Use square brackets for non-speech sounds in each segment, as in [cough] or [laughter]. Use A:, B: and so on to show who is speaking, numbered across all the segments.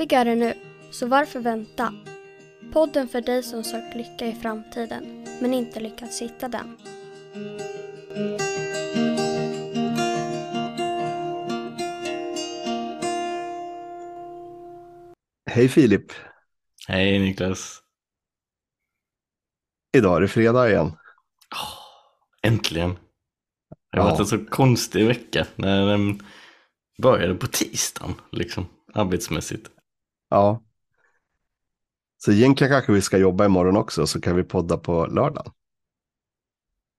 A: Lyckligare nu, så varför vänta? Podden för dig som sökt lycka i framtiden, men inte lyckats hitta den.
B: Hej Filip!
C: Hej Niklas!
B: Idag är det fredag igen.
C: Oh, äntligen! Det har
B: Ja.
C: varit en så konstig vecka när den började på tisdagen, liksom, arbetsmässigt.
B: Ja. Så egentligen kanske vi ska jobba imorgon också, så kan vi podda på lördagen.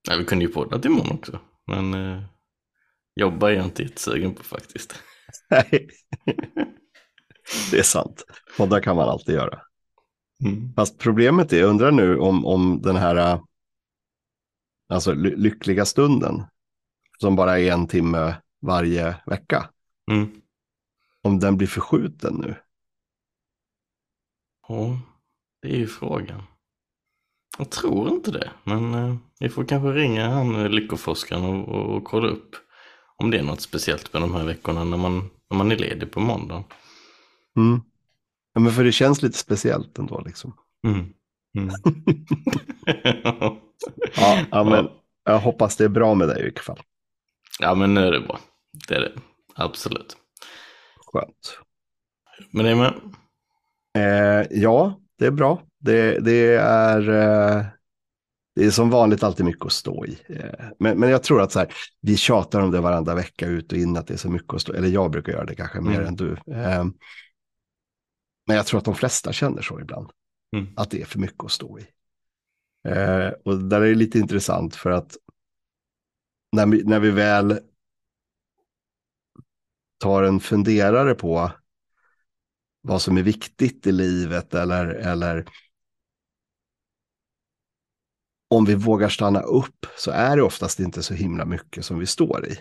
C: Ja, vi kunde ju podda till imorgon också, men eh, jobba är jag inte jättesugen på faktiskt. [laughs]
B: Nej, det är sant. Podda kan man alltid göra.
C: Mm.
B: Fast problemet är, jag undrar nu om, om den här äh, alltså, ly- lyckliga stunden, som bara är en timme varje vecka,
C: Mm.
B: om den blir förskjuten nu.
C: Ja, det är ju frågan. Jag tror inte det, men eh, vi får kanske ringa han eh, lyckoforskaren och, och, och kolla upp om det är något speciellt med de här veckorna när man, när man är ledig på måndag.
B: Mm. Ja, men för det känns lite speciellt ändå liksom.
C: Mm. Mm. [laughs]
B: Ja, ja, men jag hoppas det är bra med dig i vilket fall.
C: ja, men nu är det bra. Det är det. Absolut.
B: Skönt.
C: Men det är med.
B: Eh, ja, det är bra. Det, det, är, eh, det är som vanligt alltid mycket att stå i. Eh, men, men jag tror att så här, vi tjatar om det varandra vecka ut och in att det är så mycket att stå Eller jag brukar göra det kanske mer
C: Mm.
B: än du. Eh, men jag tror att de flesta känner så ibland.
C: Mm.
B: Att det är för mycket att stå i. Eh, och där är det lite intressant för att när vi, när vi väl tar en funderare på vad som är viktigt i livet eller, eller om vi vågar stanna upp så är det oftast inte så himla mycket som vi står i.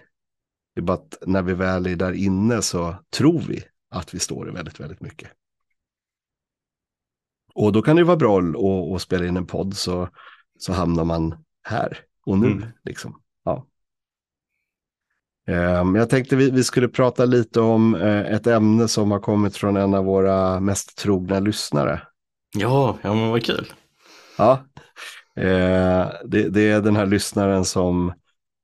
B: Det är bara att när vi väl är där inne så tror vi att vi står i väldigt, väldigt mycket. Och då kan det vara bra att, att spela in en podd så, så hamnar man här och nu.
C: Mm.
B: Liksom. Ehm, Jag tänkte vi, vi skulle prata lite om eh, ett ämne som har kommit från en av våra mest trogna lyssnare.
C: Ja, ja men vad kul.
B: Ja, eh, det, det är den här lyssnaren som,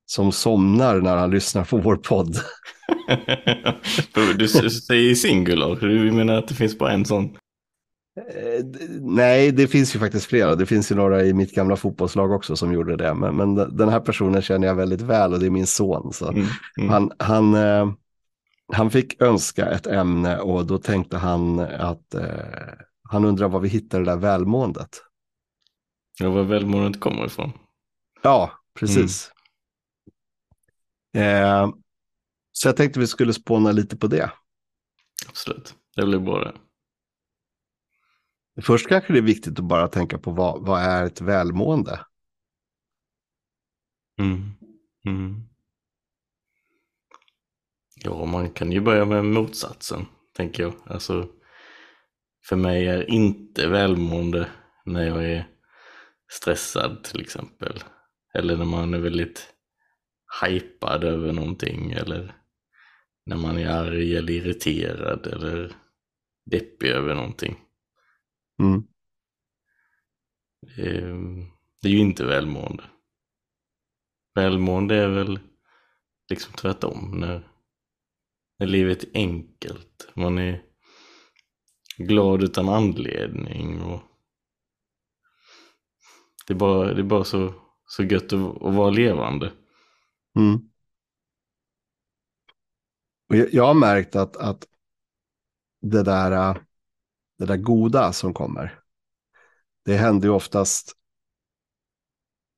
B: som somnar när han lyssnar på vår podd. [laughs]
C: du säger singular, du menar att det finns bara en sån?
B: Eh, Nej, det finns ju faktiskt flera. Det finns ju några i mitt gamla fotbollslag också som gjorde det. Men, men de- den här personen känner jag väldigt väl och det är min son. Så
C: Mm. Mm.
B: han, han, eh, han fick önska ett ämne och då tänkte han att eh, han undrar var vi hittar det där välmåendet.
C: Ja, var välmåendet kommer ifrån.
B: Ja, precis. Eh, så jag tänkte vi skulle spåna lite på det.
C: Absolut, det blir bra det.
B: Först kanske det är viktigt att bara tänka på vad, vad är ett välmående?
C: Mm. Mm. Ja, man kan ju börja med motsatsen, tänker jag. Alltså, för mig är inte välmående när jag är stressad till exempel. Eller när man är väldigt hypad över någonting. Eller när man är arg eller irriterad eller deppig över någonting.
B: Mm.
C: Ehm, Det är ju inte välmående. Välmående är väl liksom tvärtom. När, när livet är enkelt. Man är glad utan anledning. Och det är bara, det är bara så, så gött att, att vara levande.
B: Mm. Och jag, jag har märkt att, att det, där, äh, det där goda som kommer, det händer ju oftast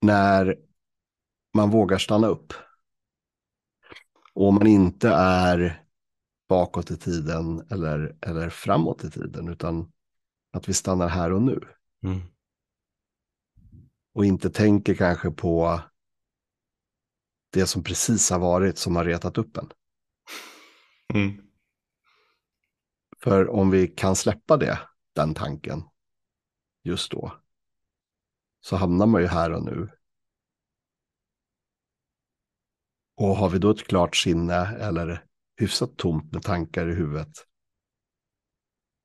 B: när man vågar stanna upp. Och om man inte är bakåt i tiden eller, eller framåt i tiden, utan att vi stannar här och nu.
C: Mm.
B: Och inte tänker kanske på det som precis har varit som har retat upp en.
C: Mm.
B: För om vi kan släppa det, den tanken, just då, så hamnar man ju här och nu. Och har vi då ett klart sinne eller hyfsat tomt med tankar i huvudet,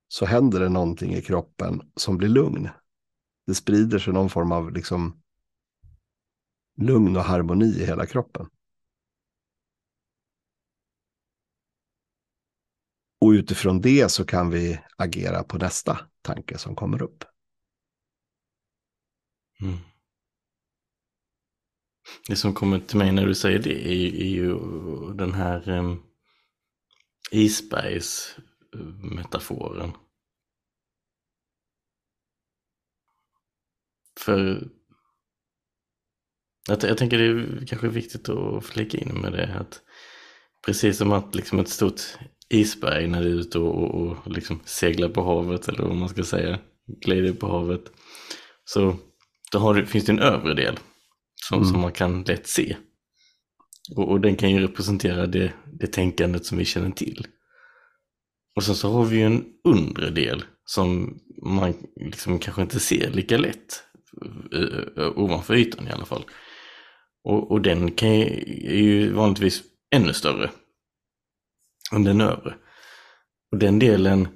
B: så händer det någonting i kroppen som blir lugn. Det sprider sig någon form av liksom lugn och harmoni i hela kroppen. Och utifrån det så kan vi agera på nästa tanke som kommer upp.
C: Mm. Det som kommer till mig när du säger det är ju, är ju den här um, isbergsmetaforen. För jag, jag tänker det är kanske viktigt att flika in med det. Att precis som att liksom ett stort isberg när det är ute och, och, och liksom seglar på havet eller vad man ska säga, glider på havet. Så då har, finns det en övre del som, mm. som man kan lätt se. Och, och, den kan ju representera det, det tänkandet som vi känner till. Och sen så har vi ju en undre del som man liksom kanske inte ser lika lätt uh, ovanför ytan i alla fall. Och, och den kan ju, är ju vanligtvis ännu större än den övre. Och den delen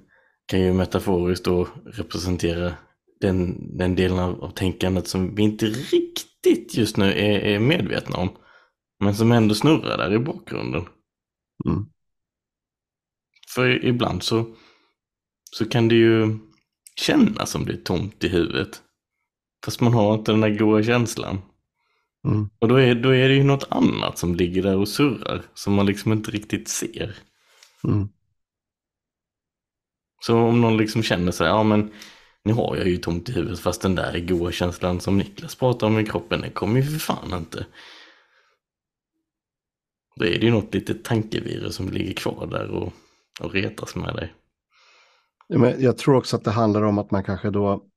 C: kan ju metaforiskt då representera den, den delen av, av tänkandet som vi inte riktigt just nu är, är medvetna om. Men som ändå snurrar där i bakgrunden. Mm. För ibland så, så kan det ju kännas som det är tomt i huvudet. Fast man har inte den där goda känslan. Mm. Och då är, då är det ju något annat som ligger där och surrar som man liksom inte riktigt ser. Mm. Så om någon liksom känner sig, ja men nu har jag ju tomt i huvudet fast den där goda känslan som Niklas pratar om i kroppen, den kommer ju för fan inte. Då är det ju något litet tankevirus som ligger kvar där och, och retas med dig.
B: Men jag tror också att det handlar om att man kanske då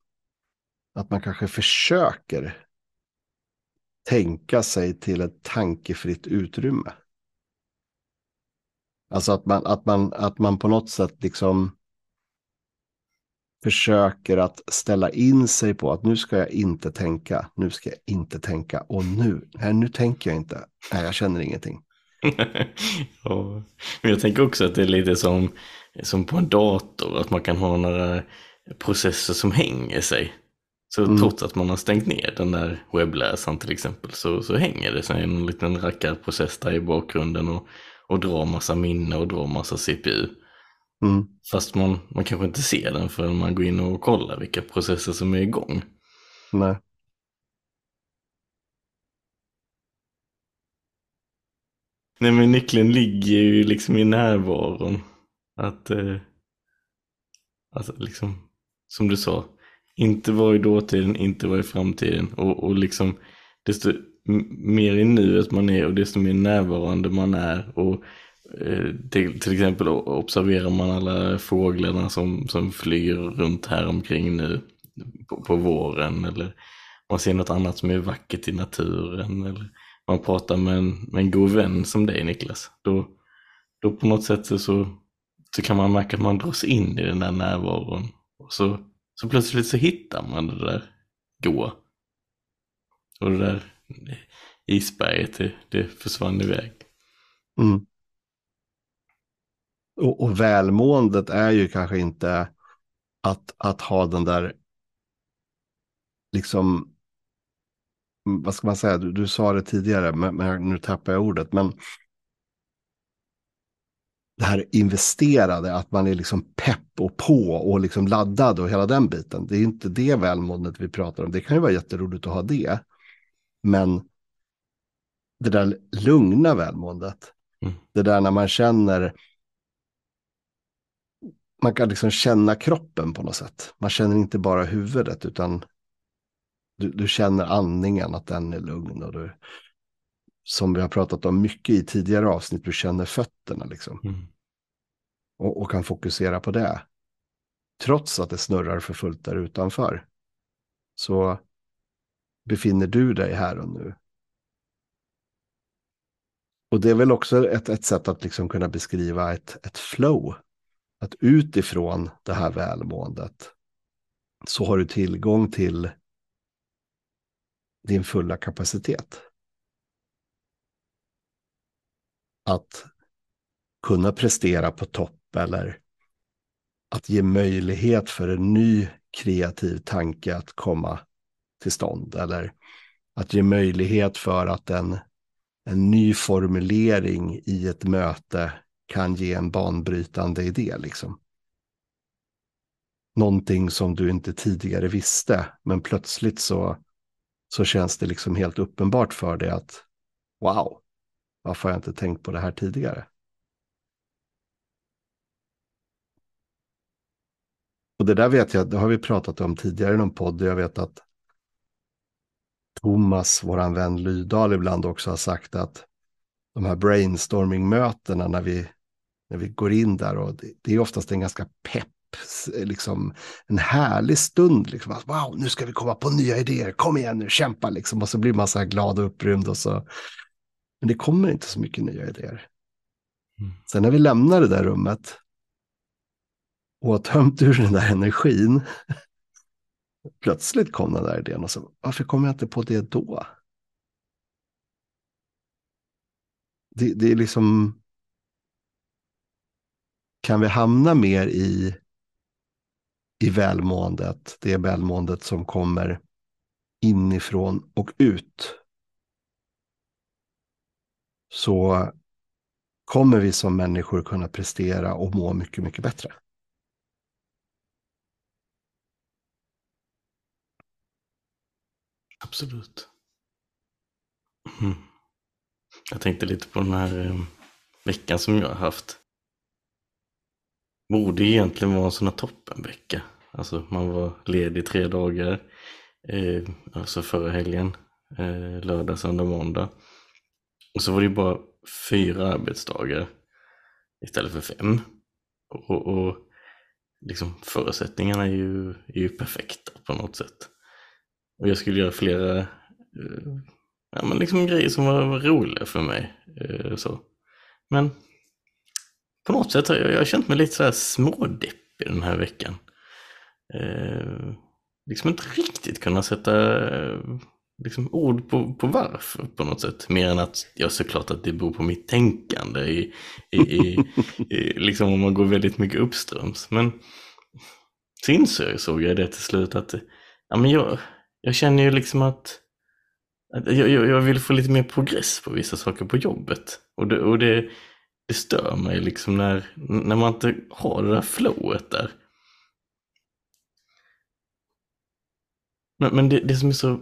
B: att man kanske försöker tänka sig till ett tankefritt utrymme. Alltså att man, att man, att man på något sätt liksom försöker att ställa in sig på att nu ska jag inte tänka, nu ska jag inte tänka och nu, nej nu tänker jag inte, nej jag känner ingenting. [laughs]
C: ja. Men jag tänker också att det är lite som, som på en dator, att man kan ha några processer som hänger sig. Så mm. trots att man har stängt ner den där webbläsaren till exempel så, så hänger det sig en liten rackarprocess där i bakgrunden och, och drar massa minne och drar massa CPU. Mm. Fast man, man kanske inte ser den förrän man går in och kollar vilka processer som är igång.
B: Nej.
C: Nej men nyckeln ligger ju liksom i närvaron. Att, eh, alltså liksom, som du sa, inte vara i dåtiden, inte vara i framtiden. Och, och liksom, desto mer i nuet man är och desto mer närvarande man är. Och eh, till, till, exempel observerar man alla fåglarna som, som flyger runt här omkring nu på, på våren. Eller man ser något annat som är vackert i naturen. Eller man pratar med en, med en god vän som dig Niklas. Då, då på något sätt så, så kan man märka att man dras in i den där närvaron. Och så så plötsligt så hittar man det där goa. Och det där isberget, det, det försvann iväg. Mm.
B: Och, och välmåendet är ju kanske inte att, att ha den där, liksom, mm, vad ska man säga, du, du sa det tidigare, men, men nu tappar jag ordet, men det här investerade, att man är liksom pepp och på och liksom laddad och hela den biten. Det är inte det välmåendet vi pratar om. Det kan ju vara jätteroligt att ha det. Men det där lugna välmåendet, mm. det där när man känner, man kan liksom känna kroppen på något sätt. Man känner inte bara huvudet utan du, du känner andningen, att den är lugn. Och du, som vi har pratat om mycket i tidigare avsnitt, du känner fötterna liksom. Mm. Och, och, kan fokusera på det. Trots att det snurrar för fullt där utanför. Så befinner du dig här och nu. Och det är väl också ett, ett sätt att liksom kunna beskriva ett, ett flow. Att utifrån det här välmåendet så har du tillgång till din fulla kapacitet. att kunna prestera på topp eller att ge möjlighet för en ny kreativ tanke att komma till stånd. Eller att ge möjlighet för att en, en ny formulering i ett möte kan ge en banbrytande idé. Liksom. Någonting som du inte tidigare visste, men plötsligt så, så känns det liksom helt uppenbart för dig att wow, varför har jag inte tänkt på det här tidigare? Och det där vet jag, det har vi pratat om tidigare i någon podd. Jag vet att Thomas, våran vän Lydal, ibland också har sagt att de här brainstorming-mötena när vi, när vi går in där och det, det är oftast en ganska pepp, liksom en härlig stund. Liksom, att, wow, nu ska vi komma på nya idéer, kom igen nu, kämpa liksom. Och så blir man så här glad och upprymd och så. Men det kommer inte så mycket nya idéer. Mm. Sen när vi lämnar det där rummet och har tömt ur den där energin plötsligt kom den där idén och så, varför kom jag inte på det då? Det, det är liksom, kan vi hamna mer i, i välmåendet, det välmåendet som kommer inifrån och ut, så kommer vi som människor kunna prestera och må mycket, mycket bättre.
C: Absolut. Mm. Jag tänkte lite på den här eh, veckan som jag har haft. Borde egentligen vara en sån här toppenvecka. Alltså man var ledig tre dagar. Eh, alltså förra helgen. Eh, lördag, söndag, måndag. Och så var det bara fyra arbetsdagar istället för fem. Och, och liksom förutsättningarna är ju, är ju perfekta på något sätt. Och jag skulle göra flera eh, ja, men liksom grejer som var roliga för mig. Eh, så. Men på något sätt har jag, jag har känt mig lite så här smådeppig den här veckan. Eh, liksom inte riktigt kunna sätta eh, liksom ord på, på varför på något sätt. Mer än att jag såklart att det beror på mitt tänkande i, i, i, i [laughs] liksom om man går väldigt mycket uppströms. Men så insåg jag det till slut att ja, men jag, jag känner ju liksom att, att jag, jag, vill få lite mer progress på vissa saker på jobbet. Och det, och det, det stör mig liksom när, när man inte har det där flowet där. Men, men det, det som är så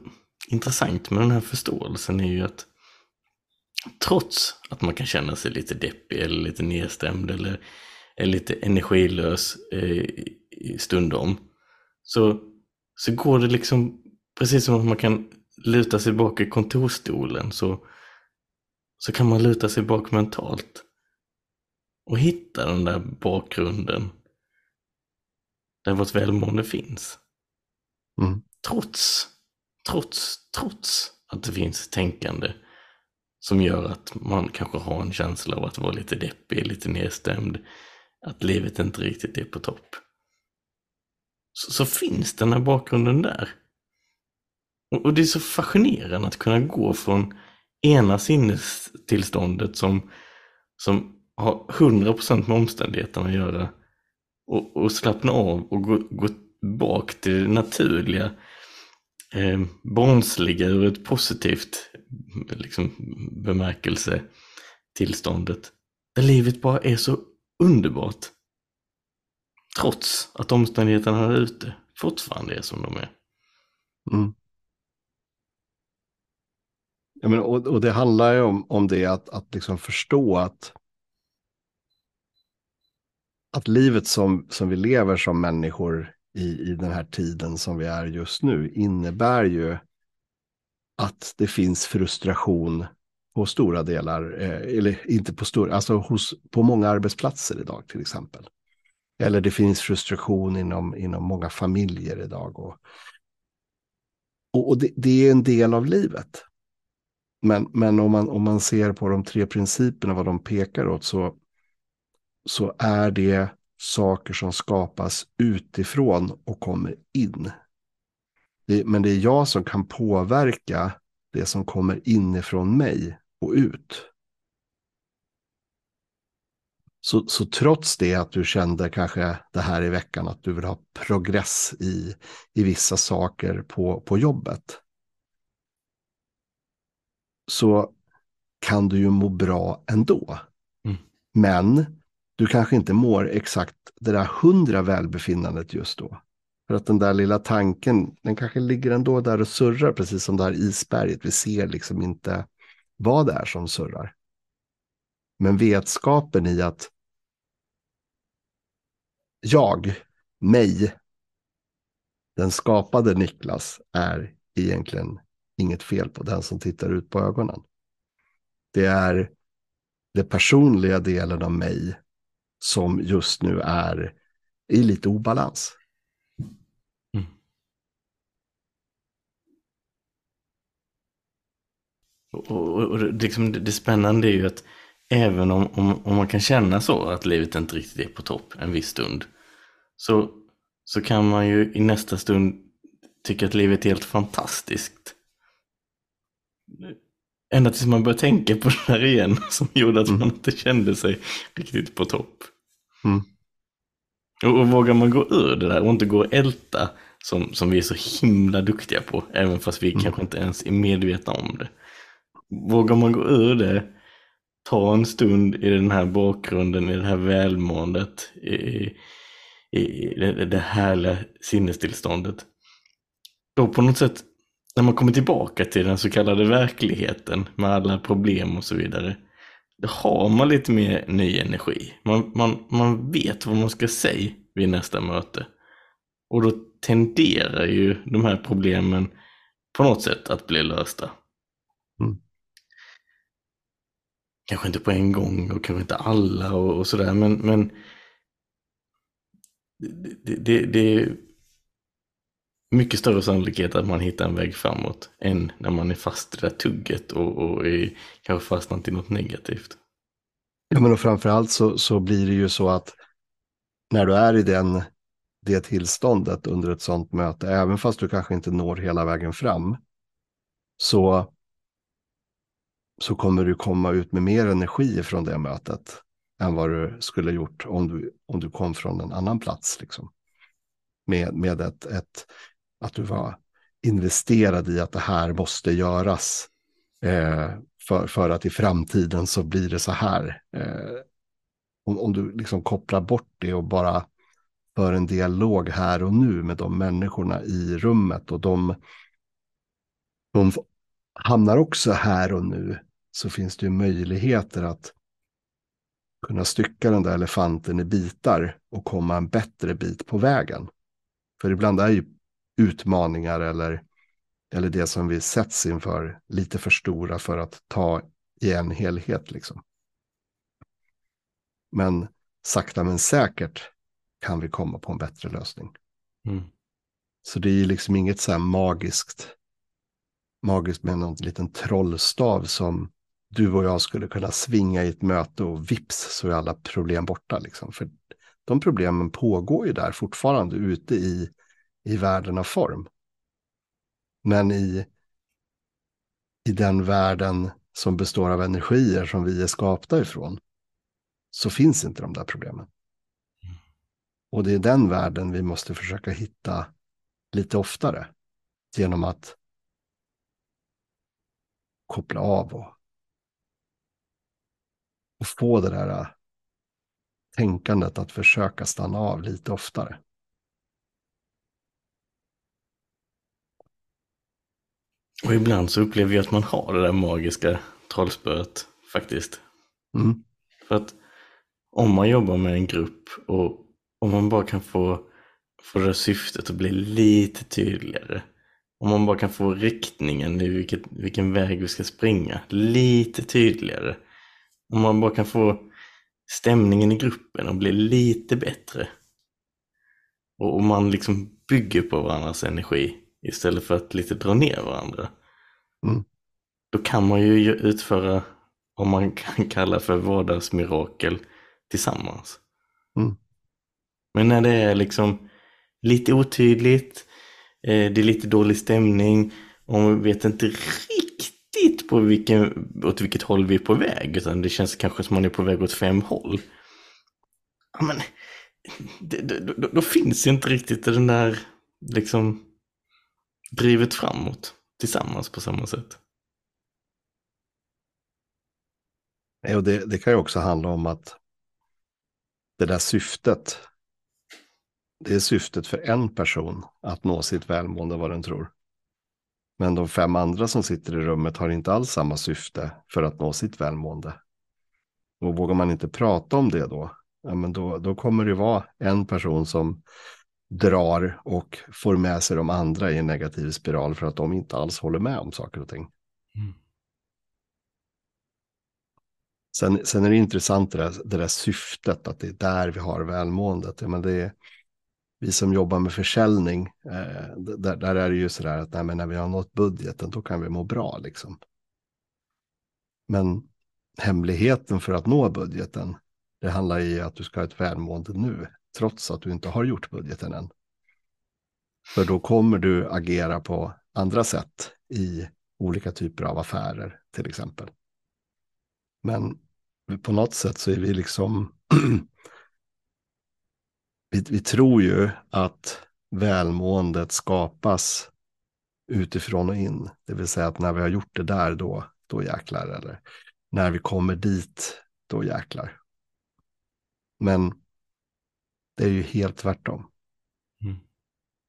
C: intressant med den här förståelsen är ju att trots att man kan känna sig lite deppig eller lite nedstämd eller, är lite energilös eh, stundom så, så går det liksom precis som att man kan luta sig bak i kontorstolen så, så kan man luta sig bak mentalt och hitta den där bakgrunden där vårt välmående finns. Mm. Trots, trots, trots att det finns tänkande som gör att man kanske har en känsla av att vara lite deppig, lite nedstämd, att livet inte riktigt är på topp. Så, så finns den här bakgrunden där. Och det är så fascinerande att kunna gå från ena sinnestillståndet som, som har 100% med omständigheterna att göra och, och slappna av och gå, gå bak till det naturliga, eh, barnsliga ur ett positivt liksom, bemärkelse tillståndet. Där livet bara är så underbart. Trots att omständigheterna här ute fortfarande är som de är. Mm.
B: Ja, men, och, och det handlar ju om, om det att, att liksom förstå att, att livet som, som vi lever som människor i, i den här tiden som vi är just nu innebär ju att det finns frustration på stora delar, eh, eller inte på stora, alltså hos, på många arbetsplatser idag till exempel. Eller det finns frustration inom, inom många familjer idag. Och, och, och det, det, är en del av livet. Men, men om, man, om man ser på de tre principerna, vad de pekar åt, så, så är det saker som skapas utifrån och kommer in. Det, men det är jag som kan påverka det som kommer inifrån mig och ut. Så, så trots det att du kände kanske det här i veckan att du vill ha progress i, i vissa saker på, på jobbet. Så kan du ju må bra ändå.
C: Mm.
B: Men du kanske inte mår exakt det där hundra välbefinnandet just då. För att den där lilla tanken, den kanske ligger ändå där och surrar, precis som det här isberget. Vi ser liksom inte vad det är som surrar. Men vetskapen i att jag, mig, den skapade Niklas är egentligen inget fel på den som tittar ut på ögonen. Det är den personliga delen av mig som just nu är i lite obalans.
C: Mm. Och, och, och liksom det, det spännande är ju att även om, om, om man kan känna så att livet inte riktigt är på topp en viss stund så, så kan man ju i nästa stund tycka att livet är helt fantastiskt. Ända tills man börjar tänka på det här igen [laughs] som gjorde att man
B: Mm.
C: inte kände sig riktigt på topp.
B: Mm.
C: Och, och vågar man gå ur det där och inte gå och älta som, som vi är så himla duktiga på, även fast vi
B: Mm.
C: kanske inte ens är medvetna om det. Vågar man gå ur det, ta en stund i den här bakgrunden, i det här välmåendet, i, i, i det, det härliga sinnestillståndet. Då på något sätt, när man kommer tillbaka till den så kallade verkligheten med alla problem och så vidare, då har man lite mer ny energi. Man, man, man vet vad man ska säga vid nästa möte. Och då tenderar ju de här problemen på något sätt att bli lösta.
B: Mm.
C: Kanske inte på en gång och kanske inte alla och, och sådär, men, men det, det, det mycket större sannolikhet att man hittar en väg framåt än när man är fast i det där tugget och, och är kanske fastnat i något negativt.
B: Ja, men och framförallt så, så blir det ju så att när du är i den, det tillståndet under ett sånt möte, även fast du kanske inte når hela vägen fram, så, så kommer du komma ut med mer energi från det mötet än vad du skulle gjort om du, om du kom från en annan plats. Liksom. Med, med ett, ett, att du var investerad i att det här måste göras. Eh, för, för att i framtiden så blir det så här. Eh, om, om du liksom kopplar bort det och bara för en dialog här och nu med de människorna i rummet och de, de hamnar också här och nu så finns det ju möjligheter att kunna stycka den där elefanten i bitar och komma en bättre bit på vägen. För ibland är ju utmaningar eller, eller det som vi sätts inför lite för stora för att ta i en helhet. Liksom. Men sakta men säkert kan vi komma på en bättre lösning.
C: Mm.
B: Så det är liksom inget så här magiskt, magiskt med någon liten trollstav som du och jag skulle kunna svinga i ett möte och vips så är alla problem borta. Liksom. För de problemen pågår ju där fortfarande ute i, i världen av form. Men i, i den världen som består av energier som vi är skapta ifrån så finns inte de där problemen. Och det är den världen vi måste försöka hitta lite oftare genom att koppla av och, och få det där äh, tänkandet att försöka stanna av lite oftare.
C: Och ibland så upplever jag att man har det där magiska trollspöet faktiskt.
B: Mm.
C: För att om man jobbar med en grupp och om man bara kan få, få det där syftet att bli lite tydligare. Om man bara kan få riktningen i vilket, vilken väg vi ska springa lite tydligare. Om man bara kan få stämningen i gruppen att bli lite bättre. Och om man liksom bygger på varandras energi istället för att lite dra ner varandra.
B: Mm.
C: Då kan man ju utföra vad man kan [laughs] kalla för vardagsmirakel tillsammans.
B: Mm.
C: Men när det är liksom lite otydligt, eh, det är lite dålig stämning och man vet inte riktigt på vilken, åt vilket håll vi är på väg utan det känns kanske som man är på väg åt fem håll. ja men, det, då, då, finns ju inte riktigt den där, liksom, drivit framåt tillsammans på samma sätt.
B: Och det, det kan ju också handla om att det där syftet, det är syftet för en person att nå sitt välmående vad den tror. Men de fem andra som sitter i rummet har inte alls samma syfte för att nå sitt välmående. Och vågar man inte prata om det då, ja, men då, då kommer det vara en person som drar och får med sig de andra i en negativ spiral för att de inte alls håller med om saker och ting. Mm. Sen, sen är det intressant det där, det där syftet, att det är där vi har välmåendet. Ja, men det är, vi som jobbar med försäljning, eh, där, där, är det ju så där att nej, när vi har nått budgeten, då kan vi må bra. Liksom. Men hemligheten för att nå budgeten, det handlar i att du ska ha ett välmående nu, trots att du inte har gjort budgeten än. För då kommer du agera på andra sätt i olika typer av affärer, till exempel. Men på något sätt så är vi liksom, [clears throat] vi, vi tror ju att välmåendet skapas utifrån och in. Det vill säga att när vi har gjort det där, då, då jäklar. Eller när vi kommer dit, då jäklar. Men det är ju helt tvärtom. Mm.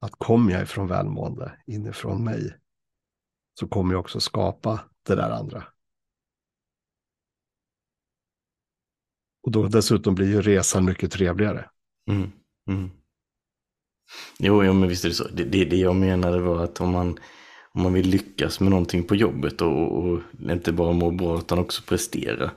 B: Att kommer jag ifrån välmående inifrån mig så kommer jag också skapa det där andra. Och då dessutom blir ju resan mycket trevligare. Mm. Mm.
C: Jo, jo, men visst är det så. Det, det, det jag menade var att om man, om man vill lyckas med någonting på jobbet och, och inte bara må bra utan också prestera.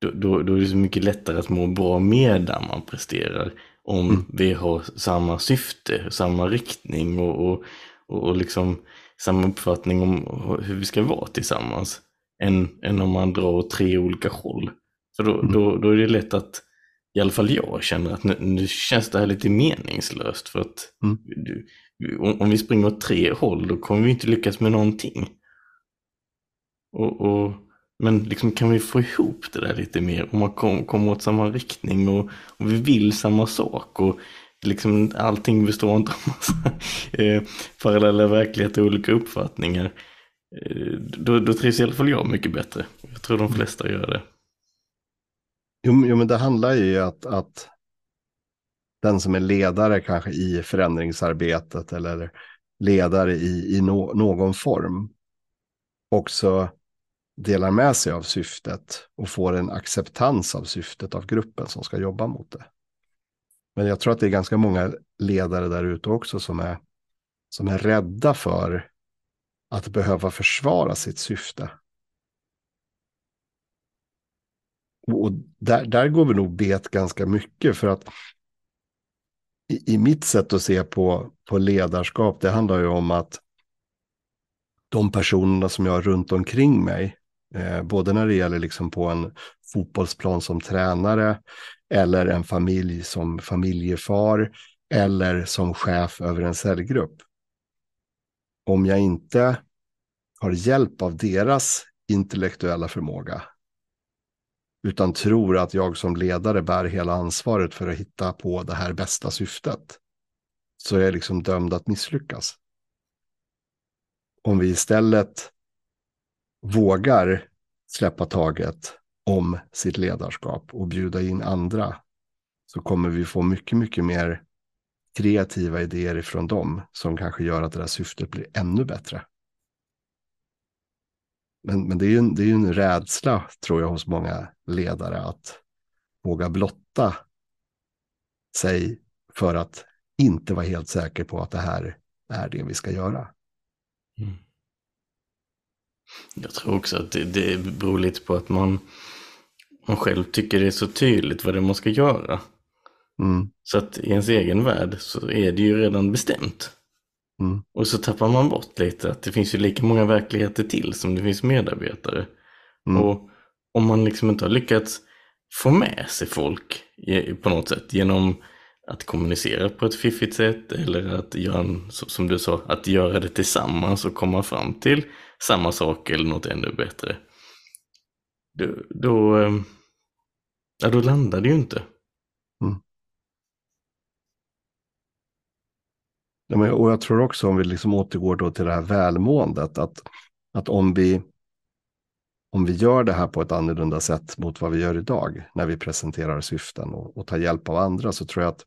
C: Då, då, då, är det så mycket lättare att må bra medan man presterar. Om mm. vi har samma syfte, samma riktning och, och, och, liksom samma uppfattning om hur vi ska vara tillsammans. Än, än om man drar åt tre olika håll. För då, mm. då, då är det lätt att i alla fall jag känner att nu, nu känns det här lite meningslöst för att mm. du, om, om, vi springer åt tre håll då kommer vi inte lyckas med någonting. Och, och, men liksom kan vi få ihop det där lite mer om man kommer kom åt samma riktning och, och, vi vill samma sak och liksom allting består inte av massa [laughs] eh, parallella verkligheter och olika uppfattningar. Eh, då, då trivs i alla fall jag mycket bättre. Jag tror de flesta gör det.
B: Jo, jo, men det handlar ju att, att den som är ledare kanske i förändringsarbetet eller ledare i, i no, någon form också delar med sig av syftet och får en acceptans av syftet av gruppen som ska jobba mot det. Men jag tror att det är ganska många ledare där ute också som är, som är rädda för att behöva försvara sitt syfte. Och där, där går vi nog bet ganska mycket för att i, i mitt sätt att se på, på ledarskap, det handlar ju om att de personerna som jag har runt omkring mig, eh, både när det gäller liksom på en fotbollsplan som tränare eller en familj som familjefar eller som chef över en cellgrupp. Om jag inte har hjälp av deras intellektuella förmåga utan tror att jag som ledare bär hela ansvaret för att hitta på det här bästa syftet, så är jag liksom dömd att misslyckas. Om vi istället vågar släppa taget om sitt ledarskap och bjuda in andra, så kommer vi få mycket, mycket mer kreativa idéer ifrån dem som kanske gör att det där syftet blir ännu bättre. Men, men det är ju en, det är en rädsla, tror jag, hos många ledare att våga blotta sig för att inte vara helt säker på att det här är det vi ska göra. Mm.
C: Jag tror också att det, det beror lite på att man, man själv tycker det är så tydligt vad det man ska göra. Mm. Så att i ens egen värld så är det ju redan bestämt. Mm. Och så tappar man bort lite att det finns ju lika många verkligheter till som det finns medarbetare. Mm. Och om man liksom inte har lyckats få med sig folk på något sätt genom att kommunicera på ett fiffigt sätt eller att göra, som du sa, att göra det tillsammans och komma fram till samma sak eller något ännu bättre. Då, då, eh, ja, då landar det ju inte. Mm.
B: Ja, men, och jag tror också om vi liksom återgår då till det här välmåendet, att, att om, vi, om vi gör det här på ett annorlunda sätt mot vad vi gör idag, när vi presenterar syften och, och tar hjälp av andra, så tror jag att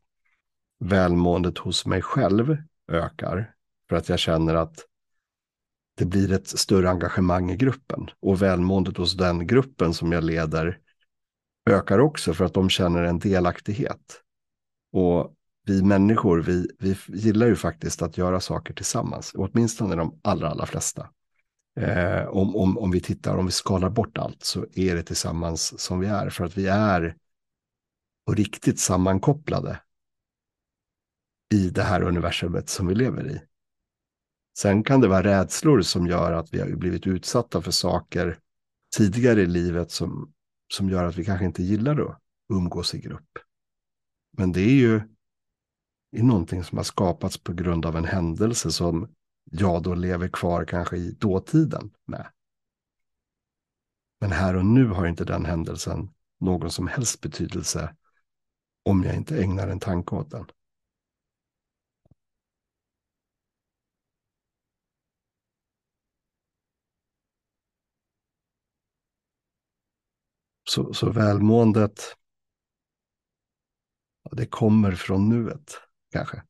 B: välmåendet hos mig själv ökar. För att jag känner att det blir ett större engagemang i gruppen. Och välmåendet hos den gruppen som jag leder ökar också för att de känner en delaktighet. Och vi människor, vi, vi gillar ju faktiskt att göra saker tillsammans, åtminstone de allra, allra flesta. Eh, om, om, om vi tittar, om vi skalar bort allt så är det tillsammans som vi är, för att vi är på riktigt sammankopplade i det här universumet som vi lever i. Sen kan det vara rädslor som gör att vi har blivit utsatta för saker tidigare i livet som, som gör att vi kanske inte gillar att umgås i grupp. Men det är ju är någonting som har skapats på grund av en händelse som jag då lever kvar kanske i dåtiden med. Men här och nu har inte den händelsen någon som helst betydelse om jag inte ägnar en tanke åt den. Så, så välmåendet, det kommer från nuet kanske.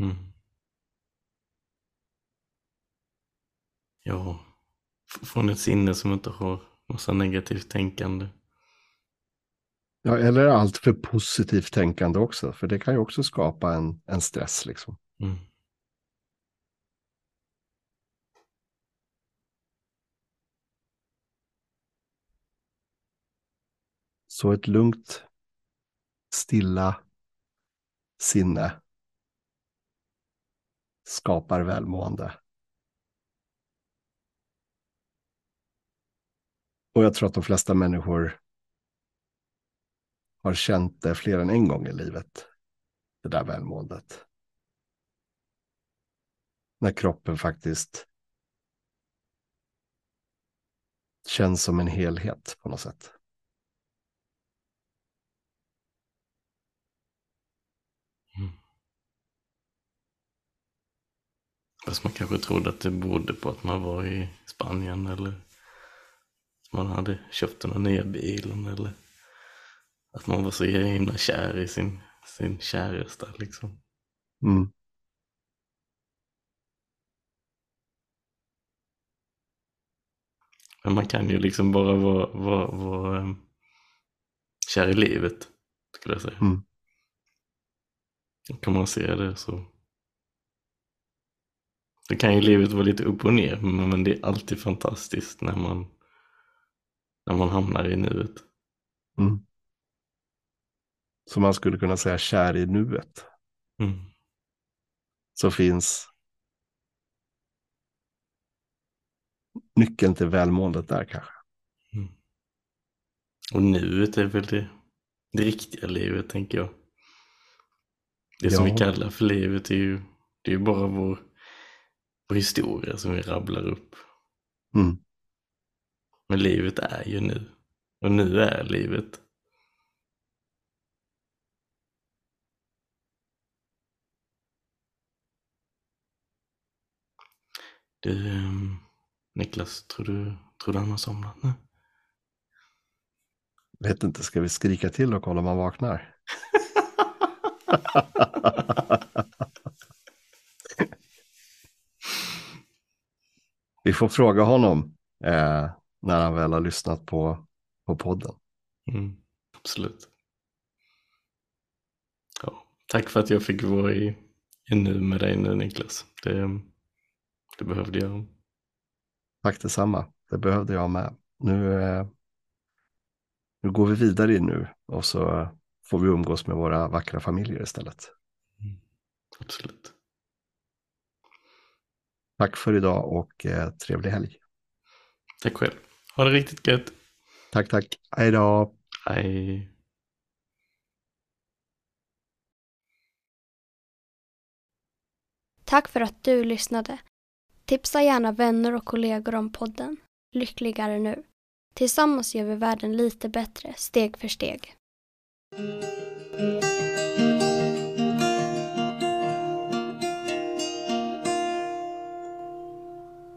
C: Mm. Ja, från ett sinne som inte har massa negativt tänkande.
B: Ja, eller allt för positivt tänkande också, för det kan ju också skapa en, en stress liksom. Mm. Så ett lugnt, stilla sinne skapar välmående. Och jag tror att de flesta människor har känt det fler än en gång i livet. Det där välmåendet. När kroppen faktiskt känns som en helhet på något sätt.
C: Fast man kanske trodde att det berodde på att man var i Spanien eller att man hade köpt den nya bilen eller att man var så himla kär i sin, sin käresta liksom. Mm. Men man kan ju liksom bara vara, vara, vara um, kär i livet, skulle jag säga. Mm. Kan man se det så så kan ju livet vara lite upp och ner, men det är alltid fantastiskt när man, när man hamnar i nuet. Mm.
B: Så man skulle kunna säga kär i nuet. Mm. Så finns nyckeln till välmåendet där kanske. Mm.
C: Och nuet är väl det, det riktiga livet tänker jag. Det som vi kallar för livet är ju, det är ju bara vår och historia som vi rabblar upp. Mm. Men livet är ju nu. Och nu är livet. Du, ehm, Niklas, tror du, tror du han har somnat nu?
B: Vet inte, ska vi skrika till och kolla om han vaknar? [laughs] [laughs] Vi får fråga honom eh, när han väl har lyssnat på, på podden.
C: Mm, absolut. Ja, tack för att jag fick vara i, i nu med dig nu Niklas. Det, det behövde jag.
B: Tack detsamma. Det behövde jag med. Nu, eh, nu går vi vidare in nu och så får vi umgås med våra vackra familjer istället.
C: Mm, absolut.
B: Tack för idag och eh, trevlig helg.
C: Tack själv. Ha det riktigt gött.
B: Tack, tack. Hej då.
C: Hej.
A: Tack för att du lyssnade. Tipsa gärna vänner och kollegor om podden Lyckligare nu. Tillsammans gör vi världen lite bättre, steg för steg.